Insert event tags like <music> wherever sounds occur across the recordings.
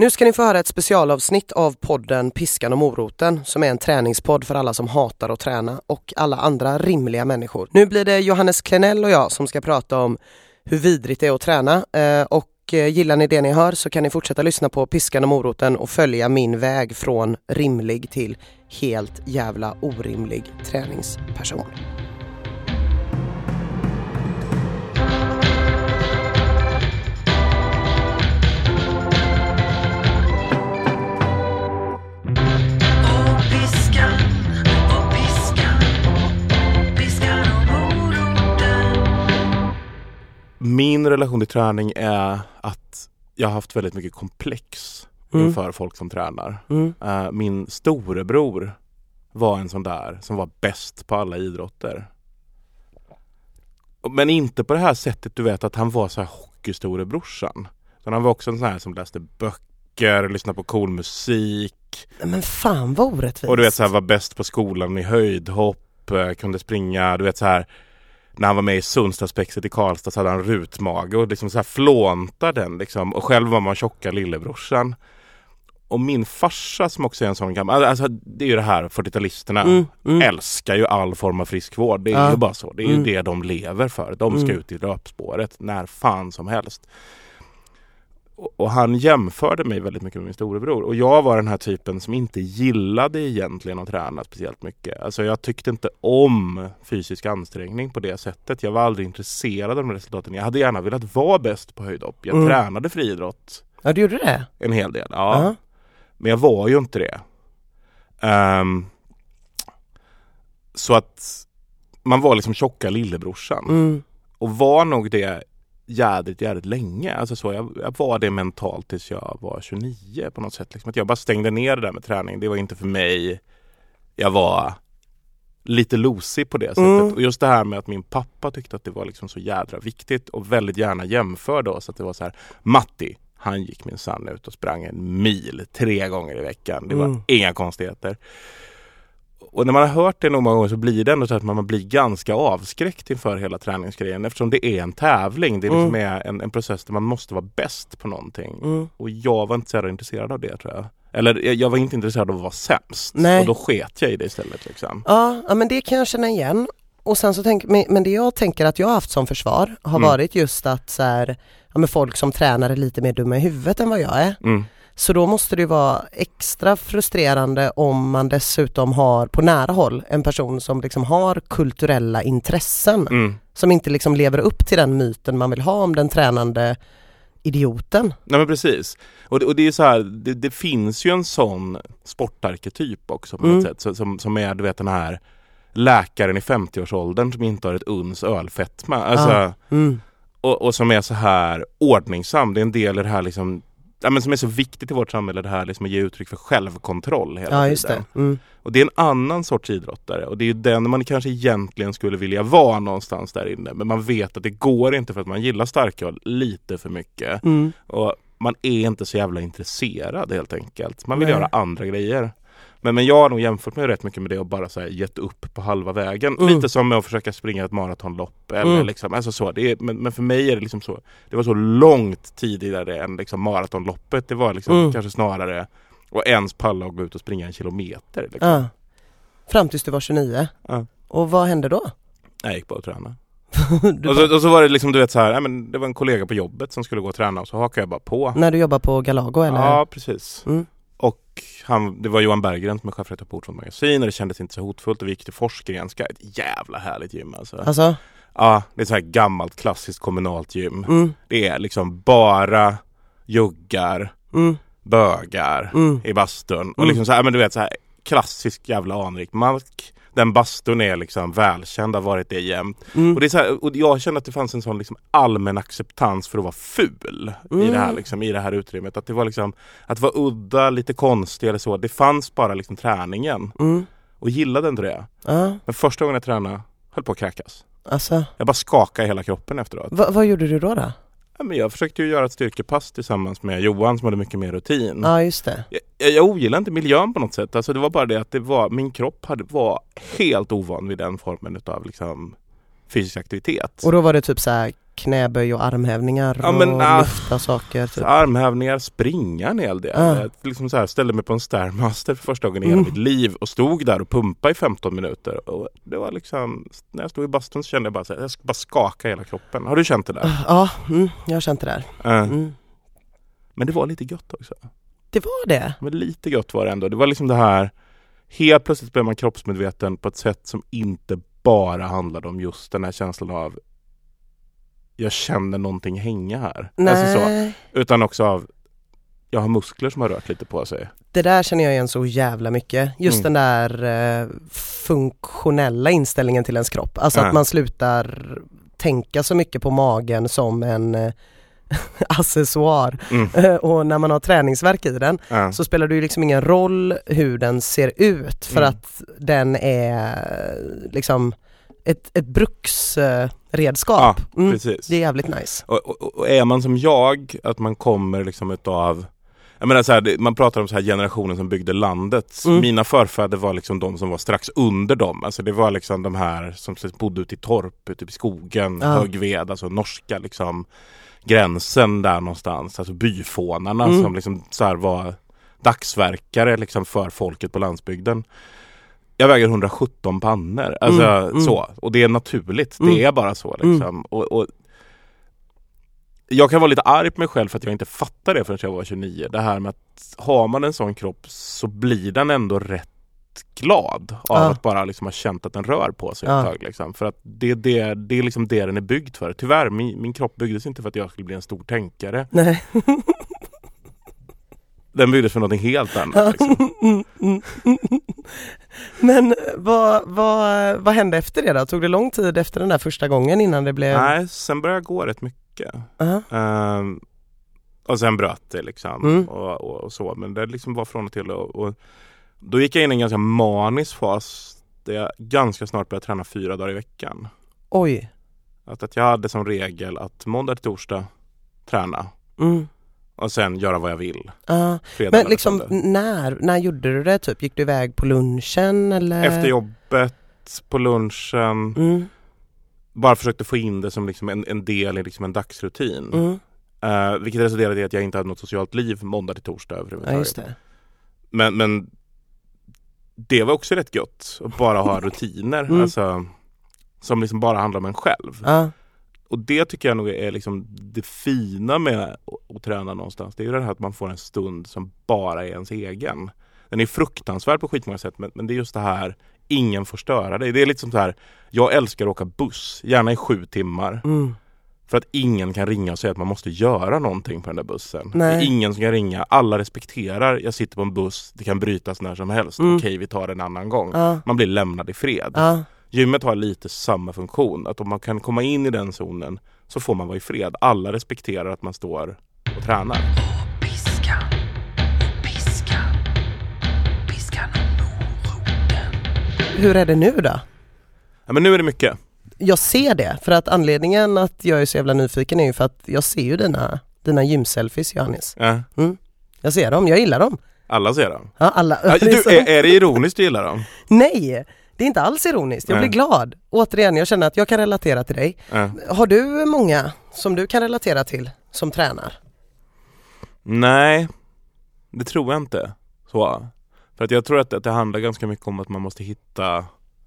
Nu ska ni få höra ett specialavsnitt av podden Piskan och moroten som är en träningspodd för alla som hatar att träna och alla andra rimliga människor. Nu blir det Johannes Klenell och jag som ska prata om hur vidrigt det är att träna eh, och eh, gillar ni det ni hör så kan ni fortsätta lyssna på Piskan och moroten och följa min väg från rimlig till helt jävla orimlig träningsperson. Min relation till träning är att jag har haft väldigt mycket komplex Mm. inför folk som tränar. Mm. Eh, min storebror var en sån där som var bäst på alla idrotter. Men inte på det här sättet du vet att han var så här hockeystorebrorsan. Utan han var också en sån här som läste böcker, lyssnade på cool musik. Men fan vad orättvist. Och du vet så här var bäst på skolan i höjdhopp, eh, kunde springa, du vet så här när han var med i Sundstadsspexet i Karlstad så hade han rutmage och liksom så här flåntade den liksom. Och själv var man tjocka lillebrorsan. Och min farsa som också är en sån gammal, alltså det är ju det här 40-talisterna Mm, mm. älskar ju all form av friskvård. Det är Ja. ju bara så. Det är ju Mm. det de lever för. De ska Mm. ut i löpspåret när fan som helst. Och, han jämförde mig väldigt mycket med min storebror. Och jag var den här typen som inte gillade egentligen att träna speciellt mycket. Alltså jag tyckte inte om fysisk ansträngning på det sättet. Jag var aldrig intresserad av de resultaten. Jag hade gärna velat vara bäst på höjdhopp. Jag Mm. tränade friidrott Ja du gjorde det? en hel del. Ja. Ja. Men jag var ju inte det. Ehm, så att man var liksom tjocka lillebrorsan. Mm. Och var nog det jädrigt, jädrigt länge. Alltså så, jag, jag var det mentalt tills jag var 29 på något sätt. Liksom att jag bara stängde ner det där med träning. Det var inte för mig. Jag var lite losig på det sättet. Mm. Och just det här med att min pappa tyckte att det var liksom så jädra viktigt och väldigt gärna jämförde oss. Att det var så här, Matti, han gick minsann ut och sprang en mil tre gånger i veckan. Det var Mm. inga konstigheter. Och när man har hört det nog många gånger så blir det ändå så att man blir ganska avskräckt inför hela träningsgrejen eftersom det är en tävling. Det är liksom är en, en process där man måste vara bäst på någonting. Mm. Och jag var inte så intresserad av det tror jag. Eller jag- var inte intresserad av att vara sämst. Nej. Och då sket jag i det istället. Liksom. Ja, ja men det kan jag känna igen. Och sen så tänk, men, det jag tänker att jag har haft som försvar har Mm. varit just att så här, ja, folk som tränar är lite mer dumma i huvudet än vad jag är. Mm. Så då måste det ju vara extra frustrerande om man dessutom har på nära håll en person som liksom har kulturella intressen Mm. som inte liksom lever upp till den myten man vill ha om den tränande idioten. Nej men precis. Och det, och det är så här, det, det finns ju en sån sportarketyp också på något Mm. sätt. Så, som, som är du vet den här läkaren i 50-årsåldern som inte har ett uns ölfetma. Alltså, Ja. Mm. och, och som är så här ordningsam. Det är en del i det här liksom Ja, men som är så viktigt i vårt samhälle det här liksom att ge uttryck för självkontroll hela Ja tiden. det. Mm. Och det är en annan sorts idrottare och det är ju den man kanske egentligen skulle vilja vara någonstans där inne. Men man vet att det går inte för att man gillar starköl lite för mycket. Mm. Och man är inte så jävla intresserad helt enkelt. Man vill Nej. göra andra grejer. Men, men jag har nog jämfört mig rätt mycket med det och bara så här gett upp på halva vägen. Mm. Lite som med att försöka springa ett maratonlopp. Eller Mm. liksom, alltså så. Det är, men, men för mig är det liksom så. Det var så långt tidigare än liksom maratonloppet. Det var liksom Mm. kanske snarare att ens palla och gå ut och springa en kilometer. Liksom. Ja. Fram tills du var 29. Ja. Och vad hände då? Jag gick bara och tränade. <laughs> Och så, och så var det liksom du vet så här, nej, men det var en kollega på jobbet som skulle gå och träna och så hakade jag bara på. När du jobbar på Galago eller? Ja precis. Mm. Och han, det var Johan Berggren som är chefredaktör på Ortfront Magasin och det kändes inte så hotfullt och vi gick till Forsgrenska, ett jävla härligt gym alltså. Alltså? Ja, det är så här gammalt klassiskt kommunalt gym. Mm. Det är liksom bara juggar, Mm. bögar Mm. i bastun och Mm. liksom så här, men du vet så här klassisk jävla anrik mark. Den bastun är liksom välkänd, har varit det jämt. Mm. Och, det är så här, och jag kände att det fanns en sån liksom allmän acceptans för att vara ful i, Mm. det här, liksom, i det här utrymmet. Att det var liksom, att vara udda, lite konstig eller så. Det fanns bara liksom träningen. Mm. Och gillade inte det. Ja, Men första gången jag tränade höll på att kräkas. alltså. Jag bara skakade i hela kroppen efteråt. Va, vad gjorde du då? då? Ja, men jag försökte ju göra ett styrkepass tillsammans med Johan som hade mycket mer rutin. Ja, just det. Jag, jag ogillar inte miljön på något sätt. Alltså det var bara det att det var, min kropp hade, var helt ovan vid den formen utav liksom fysisk aktivitet. Och då var det typ så här knäböj och armhävningar Ja, men, och ah. lyfta saker typ. Armhävningar, springa en hel del. Ja. Jag liksom så här ställde mig på en Stairmaster för första gången i hela Mm. mitt liv och stod där och pumpade i 15 minuter. Och det var liksom, när jag stod i bastun så kände jag bara så här, jag ska bara skaka hela kroppen. Har du känt det där? Ja, mm, jag har känt det där. Eh, Mm. Men det var lite gött också. Det var det. Men lite gött var det ändå. Det var liksom det här, helt plötsligt blev man kroppsmedveten på ett sätt som inte bara handlade om just den här känslan av jag känner någonting hänga här. Alltså så. Nej, Utan också av jag har muskler som har rört lite på sig. det där känner jag igen så jävla mycket. Just Mm. den där eh, funktionella inställningen till ens kropp. Alltså Ja. att man slutar tänka så mycket på magen som en eh, <laughs> accessoar. Mm. Eh, och när man har träningsverk i den Ja. så spelar det ju liksom ingen roll hur den ser ut för Mm. att den är liksom ett, ett bruksredskap. Ja, mm, precis. det är jävligt nice. Och, och, och är man som jag, att man kommer liksom utav jag menar så här, man pratar om så här generationen som byggde landet. Mm. Mina förfäder var liksom de som var strax under dem. Alltså det var liksom de här som bodde ute i torp, ute i skogen, Ja. hög ved, alltså norska liksom gränsen där någonstans. Alltså byfånarna Mm. som liksom så var dagsverkare liksom för folket på landsbygden. Jag väger 117 pannor. Alltså Mm, mm. så. Och det är naturligt. Mm. Det är bara så liksom. Och, och jag kan vara lite arg på mig själv för att jag inte fattar det förrän jag var 29. Det här med att har man en sån kropp så blir den ändå rätt glad av Ja. att bara liksom ha känt att den rör på sig Ja. ett tag. Liksom. För att det, det, det är liksom det den är byggd för. Tyvärr, min, min kropp byggdes inte för att jag skulle bli en stor tänkare. Nej. Den byggdes för något helt annat. Liksom. <laughs> Men vad, vad, vad hände efter det då? Tog det lång tid efter den där första gången innan det blev... Nej, sen började jag gå rätt mycket. Ja. Ehm, och sen bröt det liksom. Mm. Och, och, och så. Men det liksom var från och till. Och, och då gick jag in i en ganska manisk fas. Där jag ganska snart började träna fyra dagar i veckan. Oj. Att, att jag hade som regel att måndag till torsdag träna. Mm. Och sen göra vad jag vill. Ja. Fredag, Men liksom när, när gjorde du det typ? Gick du iväg på lunchen eller? Efter jobbet, på lunchen. Mm. Bara försökte få in det som liksom en, en del i liksom en dagsrutin. Mm. Eh, vilket resulterade i att jag inte hade något socialt liv måndag till torsdag Ja överhuvudtaget. det. Men, men det var också rätt gött att bara ha <laughs> rutiner. Mm. Alltså, som liksom bara handlar om en själv. Ja. Och det tycker jag nog är liksom det fina med att, träna någonstans. Det är ju det här att man får en stund som bara är ens egen. Den är fruktansvärd på skitmånga sätt men, men det är just det här Ingen får störa dig. Det är lite som så här Jag älskar att åka buss, gärna i sju timmar. Mm. För att ingen kan ringa och säga att man måste göra någonting på den där bussen. Nej. Det är ingen som kan ringa. Alla respekterar, jag sitter på en buss, det kan brytas när som helst. Mm. Okej, vi tar det en annan gång. Ja. Man blir lämnad i fred. Ja. Gymmet har lite samma funktion. Att om man kan komma in i den zonen så får man vara i fred. Alla respekterar att man står och tränar. Piskan, piskan, piskan och moroten. Hur är det nu då? Ja, men nu är det mycket. Jag ser det, för att anledningen att jag är så jävla nyfiken är ju för att jag ser ju dina, dina gymselfies Johannes. Ja, Jag ser dem, jag gillar dem. alla ser dem. Ja, alla. Du, <laughs> är, är det ironiskt du gillar dem? Nej, det är inte alls ironiskt. Jag Nej. blir glad. Återigen, jag känner att jag kan relatera till dig. Ja. Har du många som du kan relatera till som tränar? Nej, det tror jag inte. Så. För att jag tror att, att det handlar ganska mycket om att man måste hitta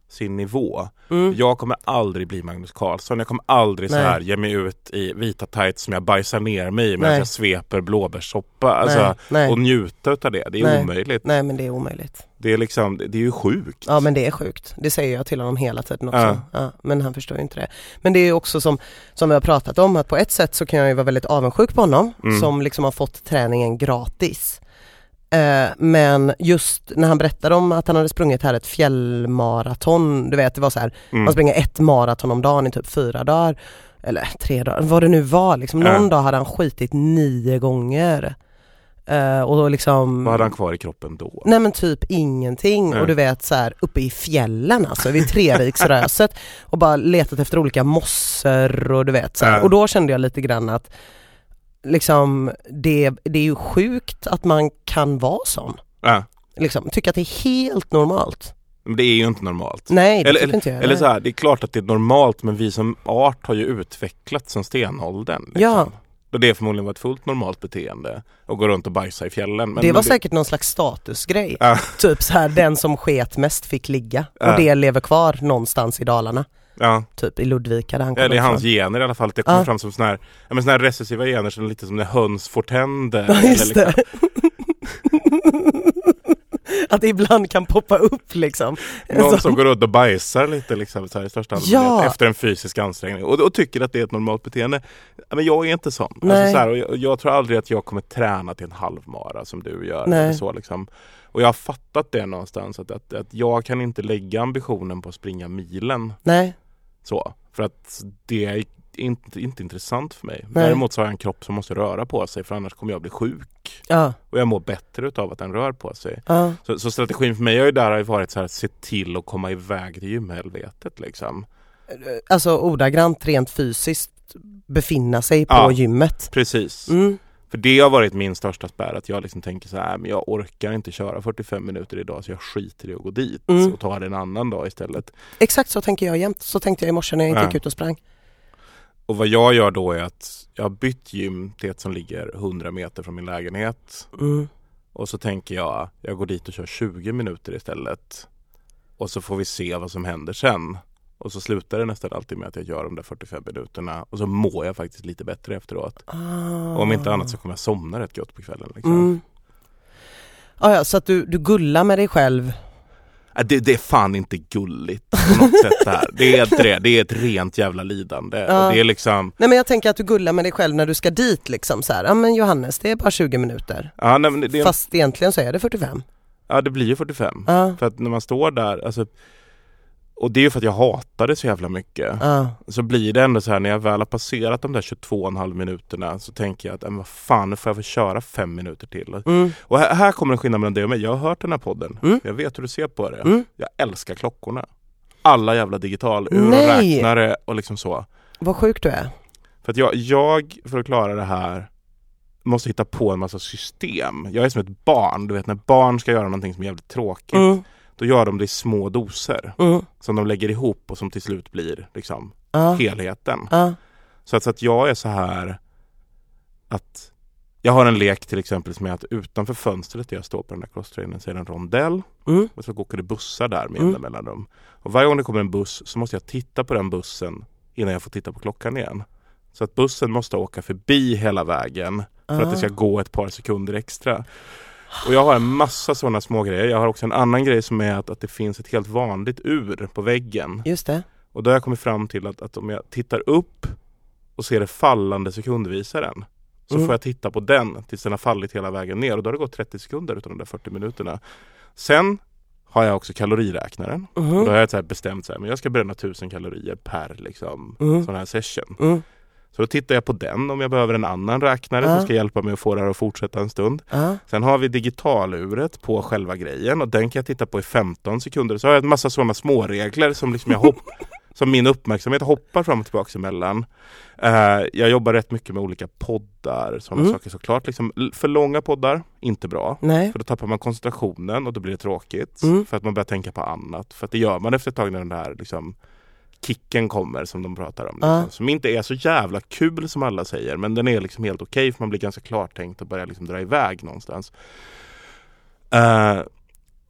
sin nivå. Mm. Jag kommer aldrig bli Magnus Carlsson. Jag kommer aldrig så här ge mig ut i vita tights som jag bajsar ner mig i medan jag sveper blåbärssoppa. Alltså, nej, nej, Och njuta utav det. Det är Nej. omöjligt. nej, men det är omöjligt. Det är liksom, det är ju sjukt. Ja men det är sjukt. Det säger jag till honom hela tiden också. Ja. Ja. men han förstår ju inte det. Men det är också som, som vi har pratat om att på ett sätt så kan jag ju vara väldigt avundsjuk på honom Mm. som liksom har fått träningen gratis. Eh, men just när han berättade om att han hade sprungit här ett fjällmaraton, du vet det var så här, Mm. man springer ett maraton om dagen i typ fyra dagar, eller tre dagar, vad det nu var liksom. Någon Ja. dag hade han skitit nio gånger. Eh, och då liksom Vad hade han kvar i kroppen då? Nej men typ ingenting Nej. och du vet så här uppe i fjällen alltså vid Treriksröset <laughs> och bara letat efter olika mossor och du vet så. Ja. och då kände jag lite grann att liksom det, det är ju sjukt att man kan vara sån. Ja. Liksom, tycka att det är helt normalt. Men det är ju inte normalt. Nej det eller, tycker inte jag. eller, eller så här, det är klart att det är normalt men vi som art har ju utvecklats sen stenåldern. Liksom. Ja. Och det förmodligen var ett fullt normalt beteende att gå runt och bajsa i fjällen. Men, det var men säkert någon slags statusgrej. Typ så här den som sket mest fick ligga. Och det lever kvar någonstans i Dalarna. Ja, Typ i Ludvika där han ja kommer det är hans ifrån. gener i alla fall. Det kommer Ja. fram som sådana här, ja, men såna här recessiva gener som lite som när höns får tänder. Ja just eller liksom-. <laughs> Att det ibland kan poppa upp liksom. Någon Så- som går runt och bajsar lite liksom, så här, i största allmänhet Ja. efter en fysisk ansträngning och, och tycker att det är ett normalt beteende. Men jag är inte sån. Alltså, så här, och jag, jag tror aldrig att jag kommer träna till en halvmara som du gör. Nej. Eller så, liksom. Och jag har fattat det någonstans att, att, att jag kan inte lägga ambitionen på att springa milen Nej, så. För att det är inte, inte intressant för mig. Nej. Däremot så har jag en kropp som måste röra på sig för annars kommer jag bli sjuk. ja, Och jag mår bättre utav att den rör på sig. ja. Så, så strategin för mig har ju där har varit så här, se till att komma iväg till gymhelvetet liksom. Alltså ordagrant rent fysiskt befinna sig på Ja. gymmet. Precis. Mm. För det har varit min största spärr, att jag liksom tänker så här, men jag orkar inte köra 45 minuter idag så jag skiter i att gå dit Mm. och tar det en annan dag istället. Exakt så tänker jag jämt. Så tänkte jag i morse när jag Ja. gick ut och sprang. Och vad jag gör då är att jag har bytt gym till ett som ligger 100 meter från min lägenhet. Mm. Och så tänker jag, jag går dit och kör 20 minuter istället. Och så får vi se vad som händer sen. Och så slutar det nästan alltid med att jag gör de där 45 minuterna och så mår jag faktiskt lite bättre efteråt. Ah. Om inte annat så kommer jag somna rätt gott på kvällen. Liksom. Mm. Ah, ja, så att du, du gullar med dig själv. Äh, Det, det är fan inte gulligt på något sätt det här. Det är inte det. Det är ett rent jävla lidande. Ja. Och det är liksom, Nej men jag tänker att du gullar med dig själv när du ska dit liksom så här. Ja men Johannes det är bara 20 minuter. ja, nej, det, det, Fast egentligen så är det 45. ja det blir ju 45. Ja, För att när man står där, alltså, och det är ju för att jag hatar det så jävla mycket. ja, Så blir det ändå så här när jag väl har passerat de där 22,5 minuterna så tänker jag att, vad fan nu får jag väl köra fem minuter till. mm, Och här, här kommer en skillnad mellan dig och mig. Jag har hört den här podden. Mm. Jag vet hur du ser på det. mm. Jag älskar klockorna. Alla jävla digitalur och Nej. räknare och liksom så. Vad sjuk du är. För att jag, jag, för att klara det här, måste hitta på en massa system. Jag är som ett barn, du vet när barn ska göra någonting som är jävligt tråkigt. Då gör de det i små doser. mm, Som de lägger ihop och som till slut blir liksom ja, helheten. ja, Så att, så att jag är så här att jag har en lek till exempel som är att utanför fönstret där jag står på den där crosstrainern så är det en rondell mm, och så åker det bussar där med Mm. mellanrum. Och varje gång det kommer en buss så måste jag titta på den bussen innan jag får titta på klockan igen. Så att bussen måste åka förbi hela vägen för att det ska Ah. gå ett par sekunder extra. Och jag har en massa sådana små grejer. Jag har också en annan grej som är att, att det finns ett helt vanligt ur på väggen. just det. Och då har jag kommit fram till att, att om jag tittar upp och ser det fallande sekundvisaren så Mm. får jag titta på den tills den har fallit hela vägen ner och då har det gått 30 sekunder utav de där 40 minuterna. Sen har jag också kaloriräknaren. Och då har jag så bestämt så här, men jag ska bränna 1000 kalorier per liksom, Mm. sån här session. mm, Så då tittar jag på den om jag behöver en annan räknare som ska hjälpa mig att få det här att fortsätta en stund. Sen har vi digitaluret på själva grejen och den kan jag titta på i 15 sekunder. Så har jag en massa sådana småregler som, liksom jag hopp, <laughs> som min uppmärksamhet hoppar fram och tillbaka emellan. Eh, jag jobbar rätt mycket med olika poddar, sådana Mm. saker såklart. Liksom, för långa poddar, inte bra. nej, För då tappar man koncentrationen och då blir det tråkigt. Mm. För att man börjar tänka på annat. För att det gör man efter ett tag när den där liksom, kicken kommer som de pratar om. Liksom, som inte är så jävla kul som alla säger. Men den är liksom helt okej för man blir ganska klartänkt och börjar liksom dra iväg någonstans. Eh,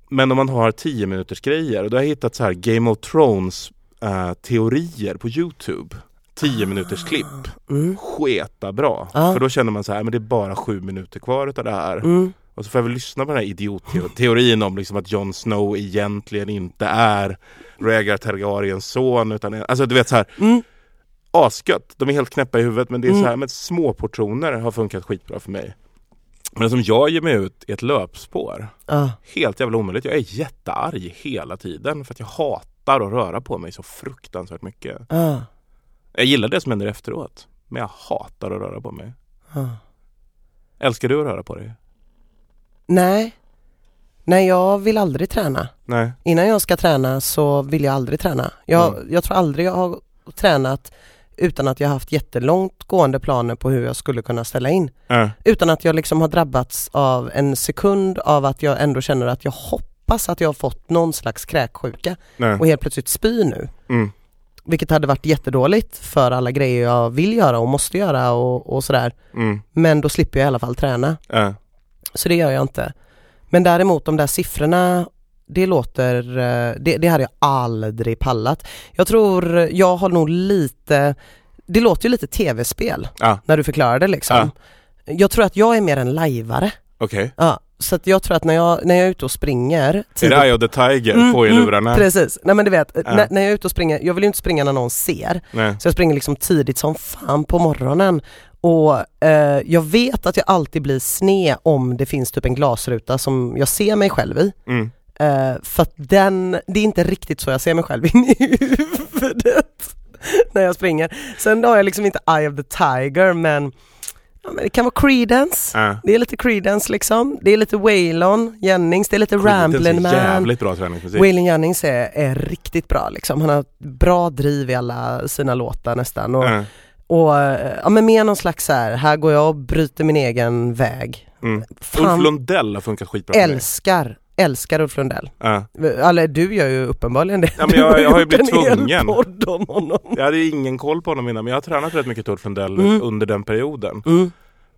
men om man har 10 minuters grejer och då har jag hittat så här Game of Thrones eh, teorier på Youtube. 10 minuters klipp. mm, Sketa bra. För då känner man så här, men det är bara sju minuter kvar utav det här. mm, Och så får jag väl lyssna på den här idiotteorin om liksom att Jon Snow egentligen inte är Rhaegar Targaryens son utan alltså du vet så här mm, asgött. De är helt knäppa i huvudet men det är Mm. så här med små portioner har funkat skitbra för mig. Men som jag ger mig ut i ett löpspår, ja, helt jävla omöjligt. Jag är jättearg hela tiden för att jag hatar att röra på mig så fruktansvärt mycket. ja, Jag gillar det som händer efteråt, men jag hatar att röra på mig. ja. Älskar du att röra på dig? Nej, nej jag vill aldrig träna. Nej. Innan jag ska träna så vill jag aldrig träna. Jag, Mm. jag tror aldrig jag har tränat utan att jag haft jättelångt gående planer på hur jag skulle kunna ställa in. Äh. Utan att jag liksom har drabbats av en sekund av att jag ändå känner att jag hoppas att jag har fått någon slags kräksjuka Nej. och helt plötsligt spy nu. Mm. Vilket hade varit jättedåligt för alla grejer jag vill göra och måste göra och, och sådär. Mm. Men då slipper jag i alla fall träna. Ja. Så det gör jag inte. Men däremot de där siffrorna, det låter, eh, det, det hade jag aldrig pallat. Jag tror, jag har nog lite, det låter ju lite tv-spel Ja. när du förklarar det liksom. Jag tror att jag är mer en lajvare. Okej. Ja, så att jag tror att när jag, när jag är ute och springer Är det Eye of the Tiger Mm, på i mm, lurarna? Precis, nej men du vet, när, när jag är ute och springer, jag vill ju inte springa när någon ser. Nej. Så jag springer liksom tidigt som fan på morgonen. Och eh, jag vet att jag alltid blir sned om det finns typ en glasruta som jag ser mig själv i. Mm. Eh, för att den, det är inte riktigt så jag ser mig själv <laughs> in i huvudet när jag springer. Sen har jag liksom inte Eye of the Tiger men, ja, men det kan vara Creedence. Ja. Det är lite Creedence liksom. Det är lite Waylon Jennings, det är lite Ramblin' Creedence är Man. jävligt bra träningsmusik. Waylon Jennings är, är riktigt bra liksom. Han har bra driv i alla sina låtar nästan. Och, Ja. och ja men mer någon slags så här, här går jag och bryter min egen väg. Mm. Fan, Ulf Lundell har funkat skitbra älskar, älskar Ulf Lundell. Ja. Eller du gör ju uppenbarligen det. Ja, men jag- jag har ju blivit tvungen. om honom. Jag hade ingen koll på honom innan men jag har tränat rätt mycket Ulf Lundell Mm. under den perioden. Mm.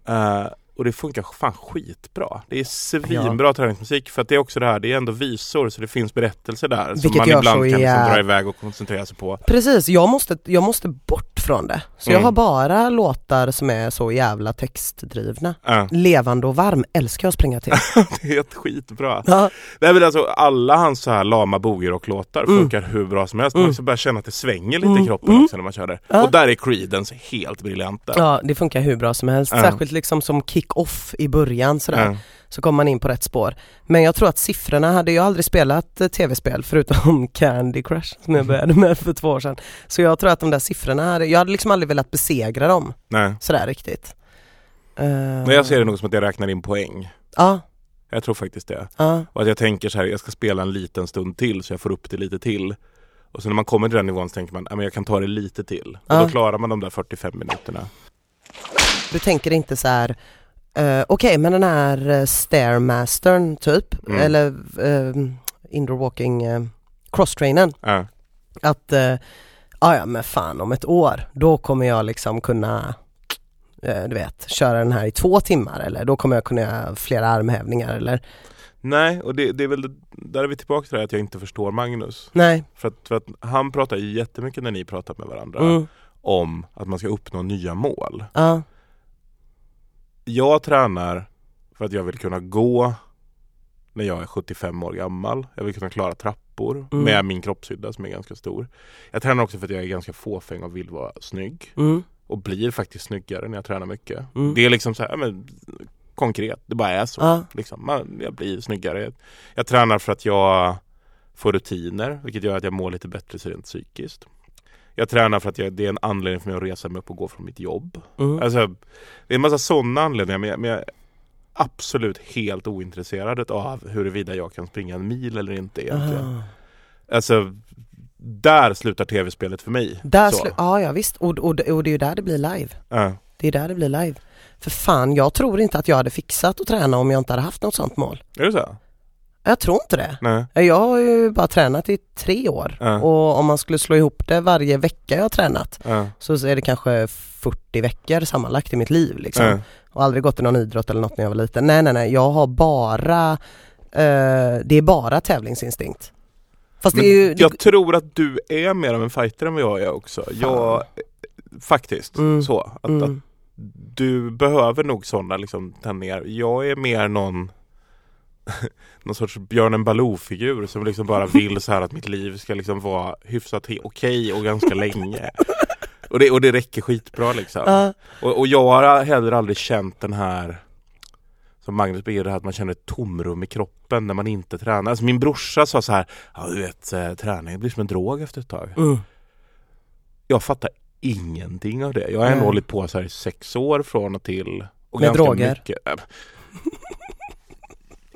Eh, och det funkar fan skitbra. Det är svinbra träningsmusik för att det är också det här, det är ändå visor så det finns berättelser där som Vilket man gör ibland kan liksom dra iväg och koncentrera sig på. Precis, jag måste, jag måste bort från det. Så jag Mm. har bara låtar som är så jävla textdrivna. Ja, Levande och varm älskar jag att springa till. <laughs> det är helt skitbra. Ja, Nej men alltså alla hans så här lama boogie och låtar Mm. funkar hur bra som helst. Man Mm. liksom börjar känna att det svänger lite Mm. i kroppen Mm. också när man kör det. Ja. Och där är Creedence helt briljanta. ja, det funkar hur bra som helst. Ja. Särskilt liksom som kick-off i början sådär. Ja. Så kommer man in på rätt spår. Men jag tror att siffrorna hade jag aldrig spelat eh, tv-spel förutom <laughs> Candy Crush som jag började med för två år sedan. Så jag tror att de där siffrorna, hade, jag hade liksom aldrig velat besegra dem Nej. sådär riktigt. Men jag ser det nog som att jag räknar in poäng. Ja, Jag tror faktiskt det. ja, Och att jag tänker så här, jag ska spela en liten stund till så jag får upp det lite till. Och sen när man kommer till den nivån så tänker man, "Ja, men jag kan ta det lite till. Och Ja. då klarar man de där 45 minuterna. du tänker inte så här. Eh, okej men den här uh, stairmastern typ, Mm. eller uh, indoor walking uh, crosstrainen. Ja. att uh, ja men fan om ett år då kommer jag liksom kunna eh, du vet, köra den här i två timmar eller då kommer jag kunna göra flera armhävningar eller Nej, och det, det är väl, det- där är vi tillbaka till det här att jag inte förstår Magnus. nej. För att, för att han pratar ju jättemycket när ni pratar med varandra Mm. om att man ska uppnå nya mål. Ja, Jag tränar för att jag vill kunna gå när jag är 75 år gammal. Jag vill kunna klara trappor Mm. med min kroppshydda som är ganska stor. Jag tränar också för att jag är ganska fåfäng och vill vara snygg. mm. Och blir faktiskt snyggare när jag tränar mycket. Mm. Det är liksom så här, men, konkret, det bara är så. ja, Liksom. Man, jag blir snyggare. Jag tränar för att jag får rutiner, vilket gör att jag mår lite bättre rent psykiskt. Jag tränar för att jag, det är en anledning för mig att resa mig upp och gå från mitt jobb. mm. Alltså, det är en massa sådana anledningar men jag, men jag är absolut helt ointresserad av huruvida jag kan springa en mil eller inte egentligen. Aha. Alltså, där slutar tv-spelet för mig. Där slu- ja, ja visst och, och, och det är ju där det blir live. Ja. Det är där det blir live. För fan, jag tror inte att jag hade fixat att träna om jag inte hade haft något sånt mål. Är det så? Jag tror inte det. Nej. Jag har ju bara tränat i tre år Ja. och om man skulle slå ihop det varje vecka jag har tränat Ja. så är det kanske 40 veckor sammanlagt i mitt liv liksom. Ja. Och aldrig gått i någon idrott eller något när jag var liten. Nej nej nej, jag har bara, eh, det är bara tävlingsinstinkt. Fast Men det är ju, jag tror att du är mer av en fighter än vad jag är också. Jag, faktiskt, Mm. så. Att, att mm, du behöver nog sådana liksom, tändningar. Jag är mer någon <laughs> någon sorts björnen Baloo-figur som liksom bara vill så här att mitt liv ska liksom vara hyfsat okej och ganska <laughs> länge. Och det, och det räcker skitbra liksom. ja, Och, och jag har heller aldrig känt den här som Magnus beskrev det här att man känner ett tomrum i kroppen när man inte tränar. Alltså min brorsa sa så här, ja du vet eh, träning blir som en drog efter ett tag. mm, Jag fattar ingenting av det. Jag har ändå Nej. hållit på så här i sex år från och till. Och Med droger? Mycket.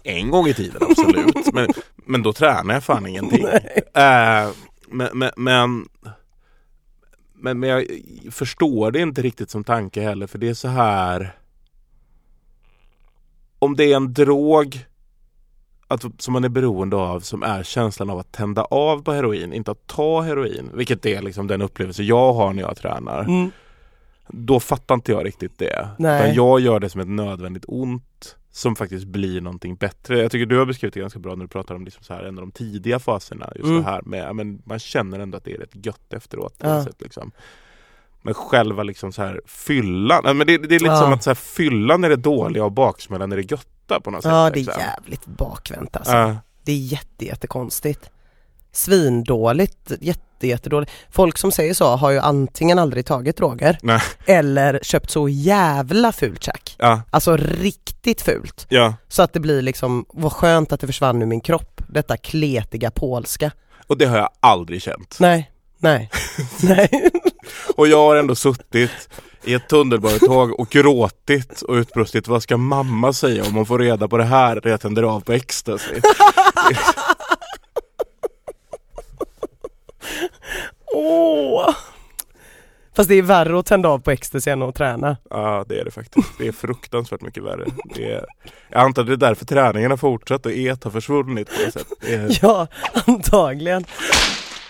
En gång i tiden absolut. men, men då tränar jag fan ingenting. <laughs> Men, men, men, men, men jag förstår det inte riktigt som tanke heller för det är så här Om det är en drog att, som man är beroende av som är känslan av att tända av på heroin, inte att ta heroin. Vilket är liksom den upplevelse jag har när jag tränar. Mm. Då fattar inte jag riktigt det. Nej. Utan jag gör det som ett nödvändigt ont som faktiskt blir någonting bättre. Jag tycker du har beskrivit det ganska bra när du pratar om liksom så här, en av de tidiga faserna. Just Mm. det här med, ja, men man känner ändå att det är rätt gött efteråt. Ja. sätt, liksom. Men själva liksom så här fyllan, ja, men det, det är lite som Ja. att så här, fyllan är det dåliga och baksmällan är det götta på något sätt. Ja det är liksom. jävligt bakvänt alltså. Ja. Det är jätte, jättekonstigt. Svindåligt, jätte, jättedåligt. Folk som säger så har ju antingen aldrig tagit droger Nej. eller köpt så jävla fult käk. Ja, Alltså riktigt fult. ja. Så att det blir liksom, vad skönt att det försvann ur min kropp. Detta kletiga polska. Och det har jag aldrig känt. Nej, nej, <laughs> nej. Och jag har ändå suttit i ett tunnelbanetåg och gråtit och utbrustit Vad ska mamma säga om hon får reda på det här när jag tänder av på ecstasy? <laughs> Åh! Fast det är värre att tända av på ecstasy än att träna. Ja det är det faktiskt. Det är fruktansvärt mycket värre. Det är, jag antar att det är därför träningen har fortsatt och et har försvunnit på något sätt. Är, Ja, antagligen.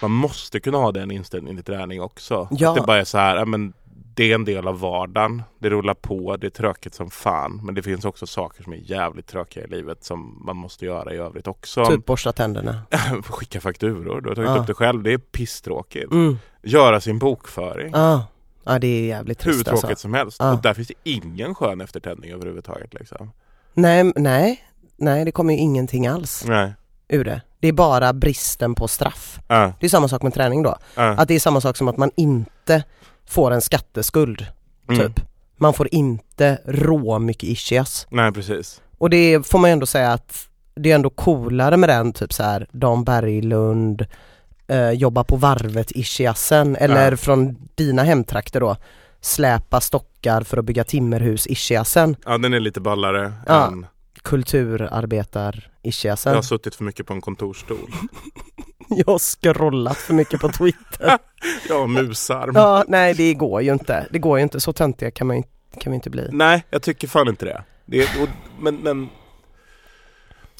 man måste kunna ha den inställningen till träning också. Ja. Att det bara är så här, men det är en del av vardagen. Det rullar på, det är tråkigt som fan. Men det finns också saker som är jävligt tråkiga i livet som man måste göra i övrigt också. Typ borsta tänderna. <laughs> Skicka fakturor, du har tagit Ja. upp det själv. Det är pisstråkigt. Mm. Göra sin bokföring. Ja. ja, det är jävligt Hur trist tråkigt alltså. som helst. Ja. Och där finns det ingen skön eftertändning överhuvudtaget. Liksom. Nej, nej, nej det kommer ju ingenting alls Nej. ur det. Det är bara bristen på straff. Ja, Det är samma sak med träning då. ja. Att det är samma sak som att man inte får en skatteskuld, Mm. typ. Man får inte rå mycket ischias. Nej precis. Och det får man ju ändå säga att det är ändå coolare med den typ så här Dan Berglund, eh, jobba på varvet ischiasen eller Ja. från dina hemtrakter då släpa stockar för att bygga timmerhus ischiasen, Ja den är lite ballare Ja. än kulturarbetar jag ischiasen. har suttit för mycket på en kontorsstol. <laughs> Jag har scrollat för mycket på Twitter. <laughs> Har musarm. ja, nej det går ju inte. Det går ju inte. Så töntiga kan man kan vi inte bli. Nej, jag tycker fan inte det. det är, och, men, men,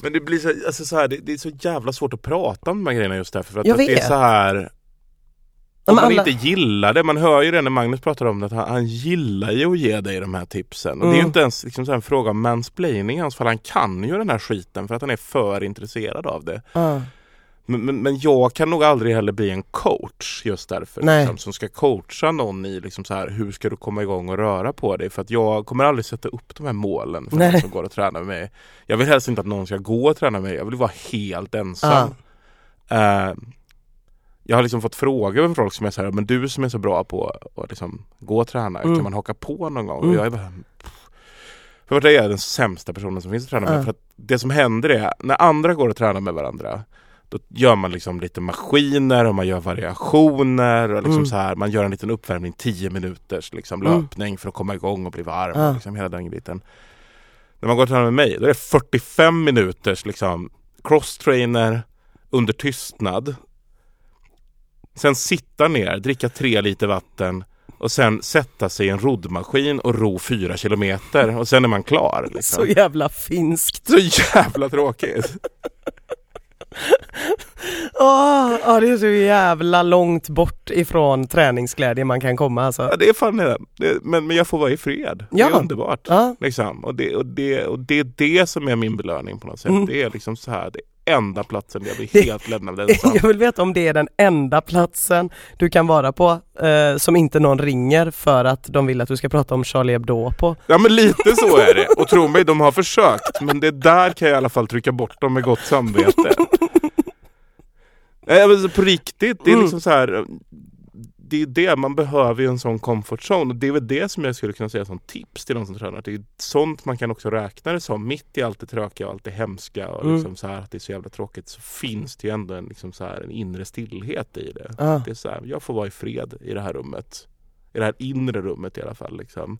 men det blir så, alltså så här, det, det är så jävla svårt att prata om de här grejerna just därför. För att, att det är så här Ja, Om man alla- inte gillar det, man hör ju det när Magnus pratar om det, att han, han gillar ju att ge dig de här tipsen. Och det är ju Mm. inte ens liksom så en fråga om mansplaining i hans fall, han kan ju den här skiten för att han är för intresserad av det. Ja. Men, men, men jag kan nog aldrig heller bli en coach just därför. Nej. Liksom, som ska coacha någon i liksom så här, hur ska du komma igång och röra på dig? För att jag kommer aldrig sätta upp de här målen för Nej. någon som går och tränar med mig. Jag vill helst inte att någon ska gå och träna med mig, jag vill vara helt ensam. Eh, jag har liksom fått frågor från folk som är så här, men du som är så bra på att liksom gå och träna, Mm. kan man haka på någon gång? Mm. Och jag är bara, för jag är den sämsta personen som finns att träna med. Ja. För att det som händer är, när andra går och tränar med varandra, då gör man liksom lite maskiner och man gör variationer och liksom Mm. så här, man gör en liten uppvärmning 10 minuters liksom Mm. löpning för att komma igång och bli varm. Ja. Liksom hela den biten. När man går tränar med mig, då är det 45 minuters liksom cross-trainer under tystnad. Sen sitta ner, dricka tre liter vatten och sen sätta sig i en roddmaskin och ro fyra kilometer och sen är man klar. Så Liksom. jävla finskt. Så jävla tråkigt. <laughs> Åh, ja, det är så jävla långt bort ifrån träningsglädje man kan komma alltså. Ja, det är fan det. det men, men jag får vara i fred. Det Ja. är underbart. Ja, Liksom. Och, det, och, det, och det är det som är min belöning på något sätt. Mm. Det är liksom så här, det enda platsen där jag blir helt lämnad ensam. <laughs> jag vill veta om det är den enda platsen du kan vara på eh, som inte någon ringer för att de vill att du ska prata om Charlie Hebdo på. Ja men lite så är det. Och tro mig, de har försökt. Men det där kan jag i alla fall trycka bort dem med gott samvete. <laughs> Nej men på riktigt, det är Mm. liksom så här. Det är det, man behöver ju en sån comfort zone. Och det är väl det som jag skulle kunna säga som tips till de som tränar. Det är sånt man kan också räkna det som. Mitt i allt det tråkiga och allt det hemska och Mm. liksom så här, att det är så jävla tråkigt så finns det ju ändå en, liksom så här, en inre stillhet i det. Ja. Det är så här, jag får vara i fred i det här rummet. I det här inre rummet i alla fall. Liksom.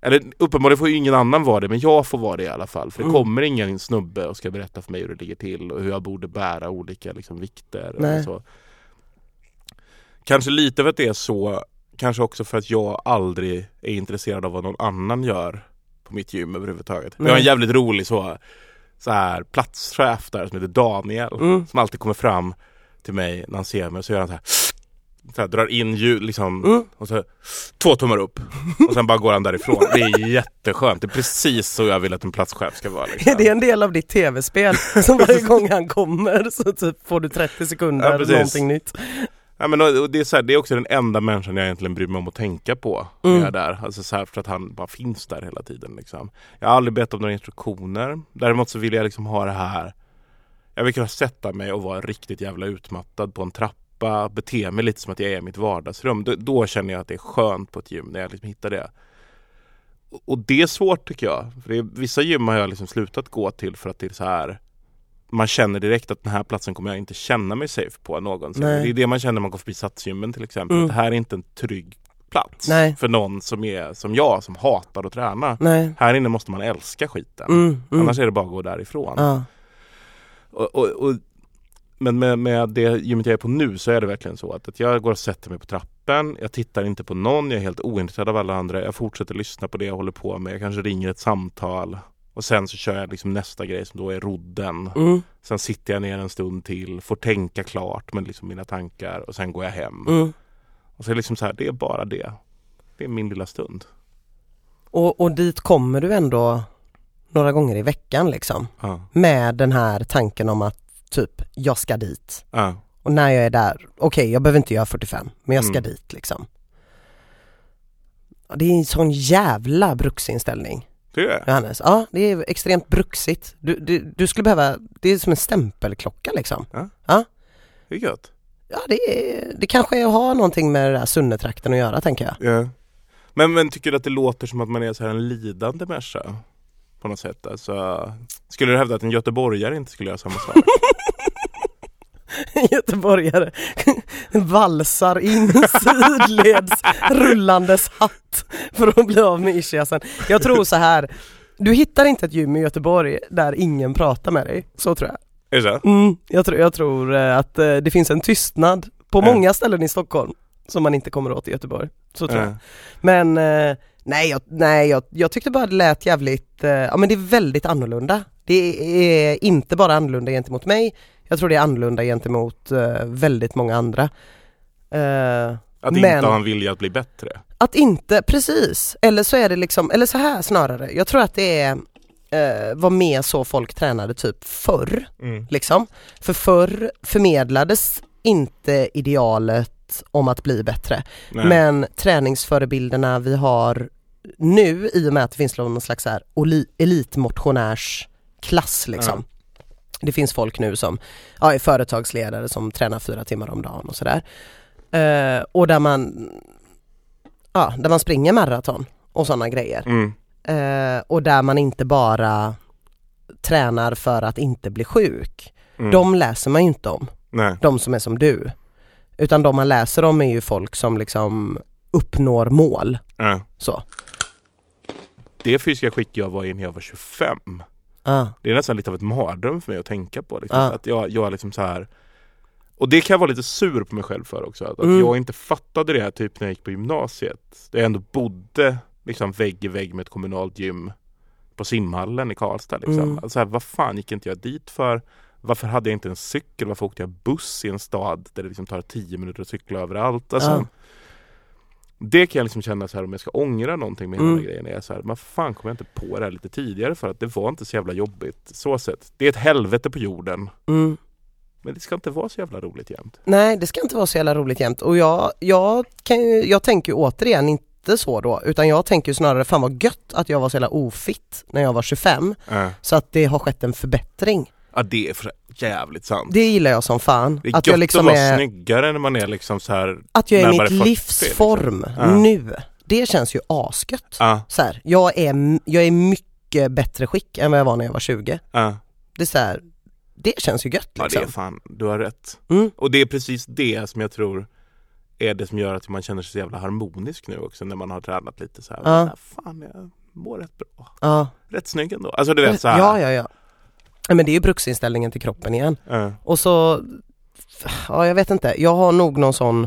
Eller uppenbarligen får ju ingen annan vara det, men jag får vara det i alla fall. För det Mm. kommer ingen snubbe och ska berätta för mig hur det ligger till och hur jag borde bära olika liksom, vikter. Nej. Och så. Kanske lite för att det är så, kanske också för att jag aldrig är intresserad av vad någon annan gör på mitt gym överhuvudtaget. Vi har en jävligt rolig så så här platschef där som heter Daniel. Mm. Som alltid kommer fram till mig när han ser mig och så gör han så här, så här drar in ljud liksom Mm. och så två tummar upp och sen bara går han därifrån. Det är jätteskönt. Det är precis så jag vill att en platschef ska vara. Liksom. <laughs> Är det en del av ditt tv-spel? <laughs> Som varje gång han kommer så typ får du 30 sekunder Ja, precis. någonting nytt. Ja, men, och det, är så här, det är också den enda människan jag egentligen bryr mig om att tänka på när Mm. jag är där. Alltså så här, för att han bara finns där hela tiden. Liksom. Jag har aldrig bett om några instruktioner. Däremot så vill jag liksom ha det här. Jag vill kunna sätta mig och vara riktigt jävla utmattad på en trappa. Bete mig lite som att jag är i mitt vardagsrum. Då, då känner jag att det är skönt på ett gym när jag liksom hittar det. Och- det är svårt tycker jag. För är, vissa gym har jag liksom slutat gå till för att det är så här man känner direkt att den här platsen kommer jag inte känna mig safe på någonsin. Nej. Det är det man känner när man går förbi satsgymmen till exempel. Mm. Det här är inte en trygg plats Nej. för någon som är som jag som hatar att träna. Nej. Här inne måste man älska skiten. Mm, mm. Annars är det bara att gå därifrån. Ja. Och, och, och, men med, med det gymmet jag är på nu så är det verkligen så att, att jag går och sätter mig på trappen. Jag tittar inte på någon. Jag är helt ointresserad av alla andra. Jag fortsätter lyssna på det jag håller på med. Jag kanske ringer ett samtal. Och sen så kör jag liksom nästa grej som då är rodden. Mm, Sen sitter jag ner en stund till, får tänka klart med liksom mina tankar och sen går jag hem. mm. Och så är det liksom så här, det är bara det. Det är min lilla stund. Och, och dit kommer du ändå några gånger i veckan liksom. Ja, Med den här tanken om att typ, jag ska dit. ja, Och när jag är där, okej jag behöver inte göra 45 men jag ska Mm. dit liksom. Det är en sån jävla bruksinställning det. Johannes. Ja det är extremt bruksigt. Du, du, du skulle behöva, det är som en stämpelklocka liksom. Det är gött. Ja det, är, det kanske har någonting med det där Sunnetrakten att göra tänker jag. Ja. Men, men tycker du att det låter som att man är så här en lidande människa? På något sätt. Alltså, skulle du hävda att en göteborgare inte skulle göra samma sak? <laughs> <laughs> Göteborgare valsar in sidleds rullandes hatt för att bli av med ischiasen. Jag tror så här, du hittar inte ett gym i Göteborg där ingen pratar med dig, så tror jag. är det så? Mm, jag, tror, jag tror eh, att eh, det finns en tystnad på Ja. många ställen i Stockholm som man inte kommer åt i Göteborg. Så tror jag. Ja. Men eh, nej, jag, nej jag, jag tyckte bara det lät jävligt, ja men det är väldigt annorlunda. Det är inte bara annorlunda gentemot mig, jag tror det är annorlunda gentemot eh, väldigt många andra. Eh, Att Men- inte ha en vilja att bli bättre? att inte, precis, eller så är det liksom, eller så här snarare, jag tror att det är eh, var mer så folk tränade typ förr Mm. liksom. För förr förmedlades inte idealet om att bli bättre. Nej. Men träningsförebilderna vi har nu i och med att det finns någon slags så här oli- elitmotionärsklass liksom. Det finns folk nu som ja, är företagsledare som tränar fyra timmar om dagen och sådär. Eh, och där man, ja, där man springer maraton och sådana grejer. Mm. Eh, och där man inte bara tränar för att inte bli sjuk. Mm. De läser man ju inte om, Nej. de som är som du. Utan de man läser om är ju folk som liksom uppnår mål. Ja. Så. Det fysiska skick jag var i när jag var 25 Ah. Det är nästan lite av ett mardröm för mig att tänka på. Liksom. Ja. Att jag, jag är liksom så här Och det kan jag vara lite sur på mig själv för också. Att, Mm. att jag inte fattade det här typ när jag gick på gymnasiet. Där jag ändå bodde liksom vägg i vägg med ett kommunalt gym på simhallen i Karlstad. Liksom. Mm. Alltså, här, vad fan gick inte jag dit för? Varför hade jag inte en cykel? Varför åkte jag buss i en stad där det liksom tar tio minuter att cykla överallt? Alltså, Ja. Det kan jag liksom känna så här om jag ska ångra någonting med hela Mm. den grejen. Är så här, men fan kom jag inte på det här lite tidigare för att det var inte så jävla jobbigt. Så sett. Det är ett helvete på jorden. Mm. Men det ska inte vara så jävla roligt jämt. Nej det ska inte vara så jävla roligt jämt och jag, jag, kan ju, jag tänker ju återigen inte så då utan jag tänker snarare fan vad gött att jag var så jävla ofitt när jag var 25 Äh. så att det har skett en förbättring. Ja det är för jävligt sant. Det gillar jag som fan. Det är att gött jag liksom att vara är, snyggare när man är liksom så här. att jag är i mitt 40, livs liksom. form Ja. nu. Det känns ju asgött. Ja, Så här, jag, är, jag är mycket bättre skick än vad jag var när jag var 20. ja. Det är så här, det känns ju gött ja det liksom. är fan, du har rätt. Mm. Och det är precis det som jag tror är det som gör att man känner sig så jävla harmonisk nu också när man har tränat lite så här. Ja. Fan, jag mår rätt bra. Ja. Rätt snygg ändå. Alltså du vet så här. ja, ja, ja. Men det är ju bruksinställningen till kroppen igen. Ja. Och så, ja jag vet inte, jag har nog någon sån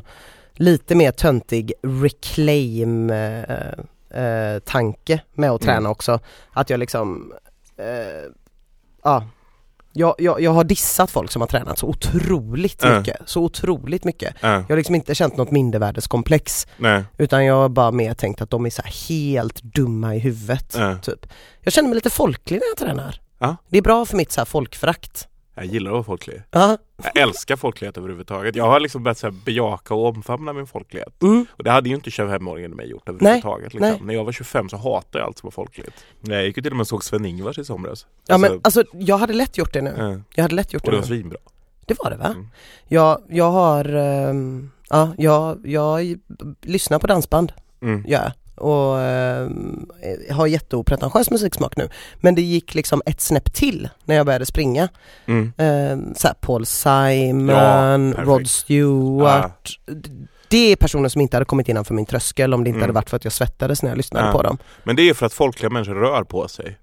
lite mer töntig reclaim eh, eh, tanke med att träna Mm. också. Att jag liksom, eh, ja. Jag, jag, jag har dissat folk som har tränat så otroligt Äh. mycket, så otroligt mycket. Ja, Jag har liksom inte känt något mindervärdeskomplex nej, utan jag har bara mer tänkt att de är så helt dumma i huvudet. ja. Typ. Jag känner mig lite folklig när jag tränar. Ja. Det är bra för mitt så här folkförakt. Jag gillar att vara folklig. Ja. Jag älskar folklighet överhuvudtaget. Jag har liksom börjat så här bejaka och omfamna min folklighet. Mm. Och det hade ju inte 25-åringen med mig gjort överhuvudtaget. nej. Liksom. När jag var 25 så hatade jag allt som var folkligt. Jag gick ju till och med och såg Sven-Ingvars i somras. Ja Alltså, men alltså jag hade lätt gjort det nu. ja. Jag hade lätt gjort Och det det var svinbra. Det var det va? Mm. Jag, jag har, ehm, ja jag, jag lyssnar på dansband, Mm. jag. Och ehm, har jätteopretentiös musiksmak nu. Men det gick liksom ett snäpp till när jag började springa. Mm. Um, såhär Paul Simon, Ja. Rod Stewart. D- Det är personer som inte hade kommit innanför min tröskel om det inte Mm. hade varit för att jag svettades när jag lyssnade Ja. på dem. Men det är för att folkliga människor rör på sig.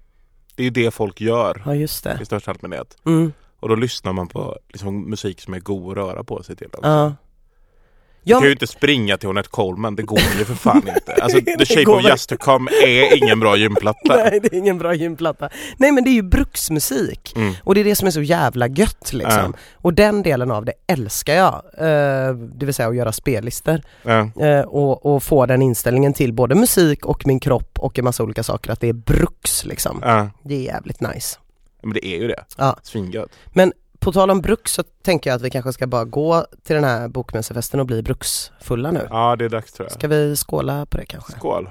Det är det folk gör Ja just det. i största allmänhet. Mm. Och då lyssnar man på liksom, musik som är god att röra på sig till. Också. Ja. Du kan ju inte springa till Ornette Coleman, det går ju för fan <laughs> inte. Alltså The Shape of Just to Come är ingen bra gymplatta. <laughs> nej det är ingen bra gymplatta. Nej men det är ju bruksmusik. Mm. Och det är det som är så jävla gött liksom. Och den delen av det älskar jag. Eh, det vill säga att göra spellistor. Ja. Eh, och, och få den inställningen till både musik och min kropp och en massa olika saker. Att det är bruks liksom. Det är jävligt nice. Men det är ju det. Ja. Svingött. På tal om bruks så tänker jag att vi kanske ska bara gå till den här bokmässefesten och bli bruksfulla nu. Ja, det är dags tror jag. Ska vi skåla på det kanske? Skål.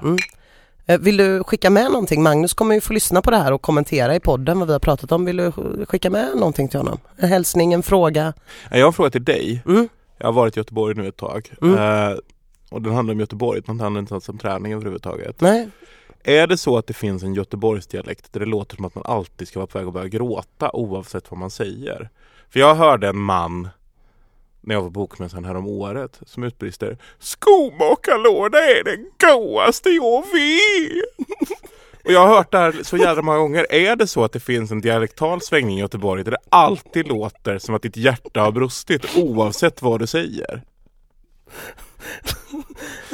Eh, Vill du skicka med någonting? Magnus kommer ju få lyssna på det här och kommentera i podden vad vi har pratat om. Vill du sk- skicka med någonting till honom? En hälsning, en fråga? Jag har en fråga till dig. Mm. Jag har varit i Göteborg nu ett tag. Mm. Eh, och den handlar om Göteborg, den handlar inte om träning överhuvudtaget. Nej? Är det så att det finns en Göteborgsdialekt där det låter som att man alltid ska vara på väg att börja gråta oavsett vad man säger? För jag hörde en man när jag var på bokmässan här året som utbrister Skomakarlåda är den godaste jag vet! <laughs> Och jag har hört det här så jävla många gånger. Är det så att det finns en dialektal svängning i Göteborg där det alltid låter som att ditt hjärta har brustit oavsett vad du säger?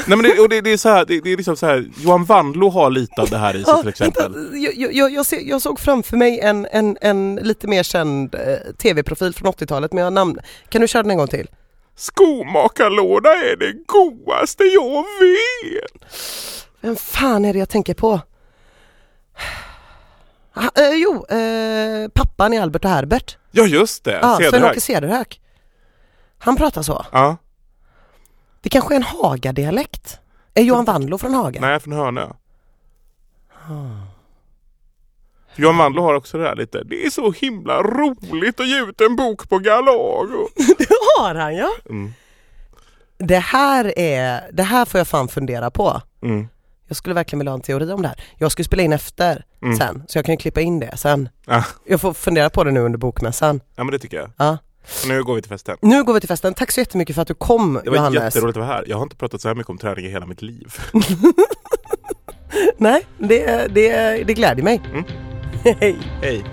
Nej men det, och det, det är så här, det, det är liksom så här, Johan Wandlo har lite av det här i sig till exempel. jag, jag, jag, ser, jag såg framför mig en, en, en lite mer känd eh, tv-profil från 80-talet men jag namn. Kan du köra den en gång till? Skomakarlåda är det godaste jag vet! Vem fan är det jag tänker på? Ah, eh, jo, eh, pappan i Albert och Herbert. Ja just det, Ja, Cederhök. Sven-Åke Cederhök. Han pratar så. Ja, Det kanske är en Haga-dialekt? Är Johan Wandlo från Haga? nej från Hönö. Johan Wandlo har också det här lite, det är så himla roligt att ge ut en bok på Galago. <laughs> Det har han ja! Mm. Det här är, det här får jag fan fundera på. Mm. Jag skulle verkligen vilja ha en teori om det här. Jag skulle spela in efter Mm. sen, så jag kan ju klippa in det sen. Ja. Jag får fundera på det nu under bokmässan. ja men det tycker jag. Ja. Och nu går vi till festen. Nu går vi till festen. Tack så jättemycket för att du kom Det var Johannes. jätteroligt att vara här. Jag har inte pratat så här mycket om träning i hela mitt liv. <laughs> Nej, det, det, det gläder mig. Mm. Hej! Hej!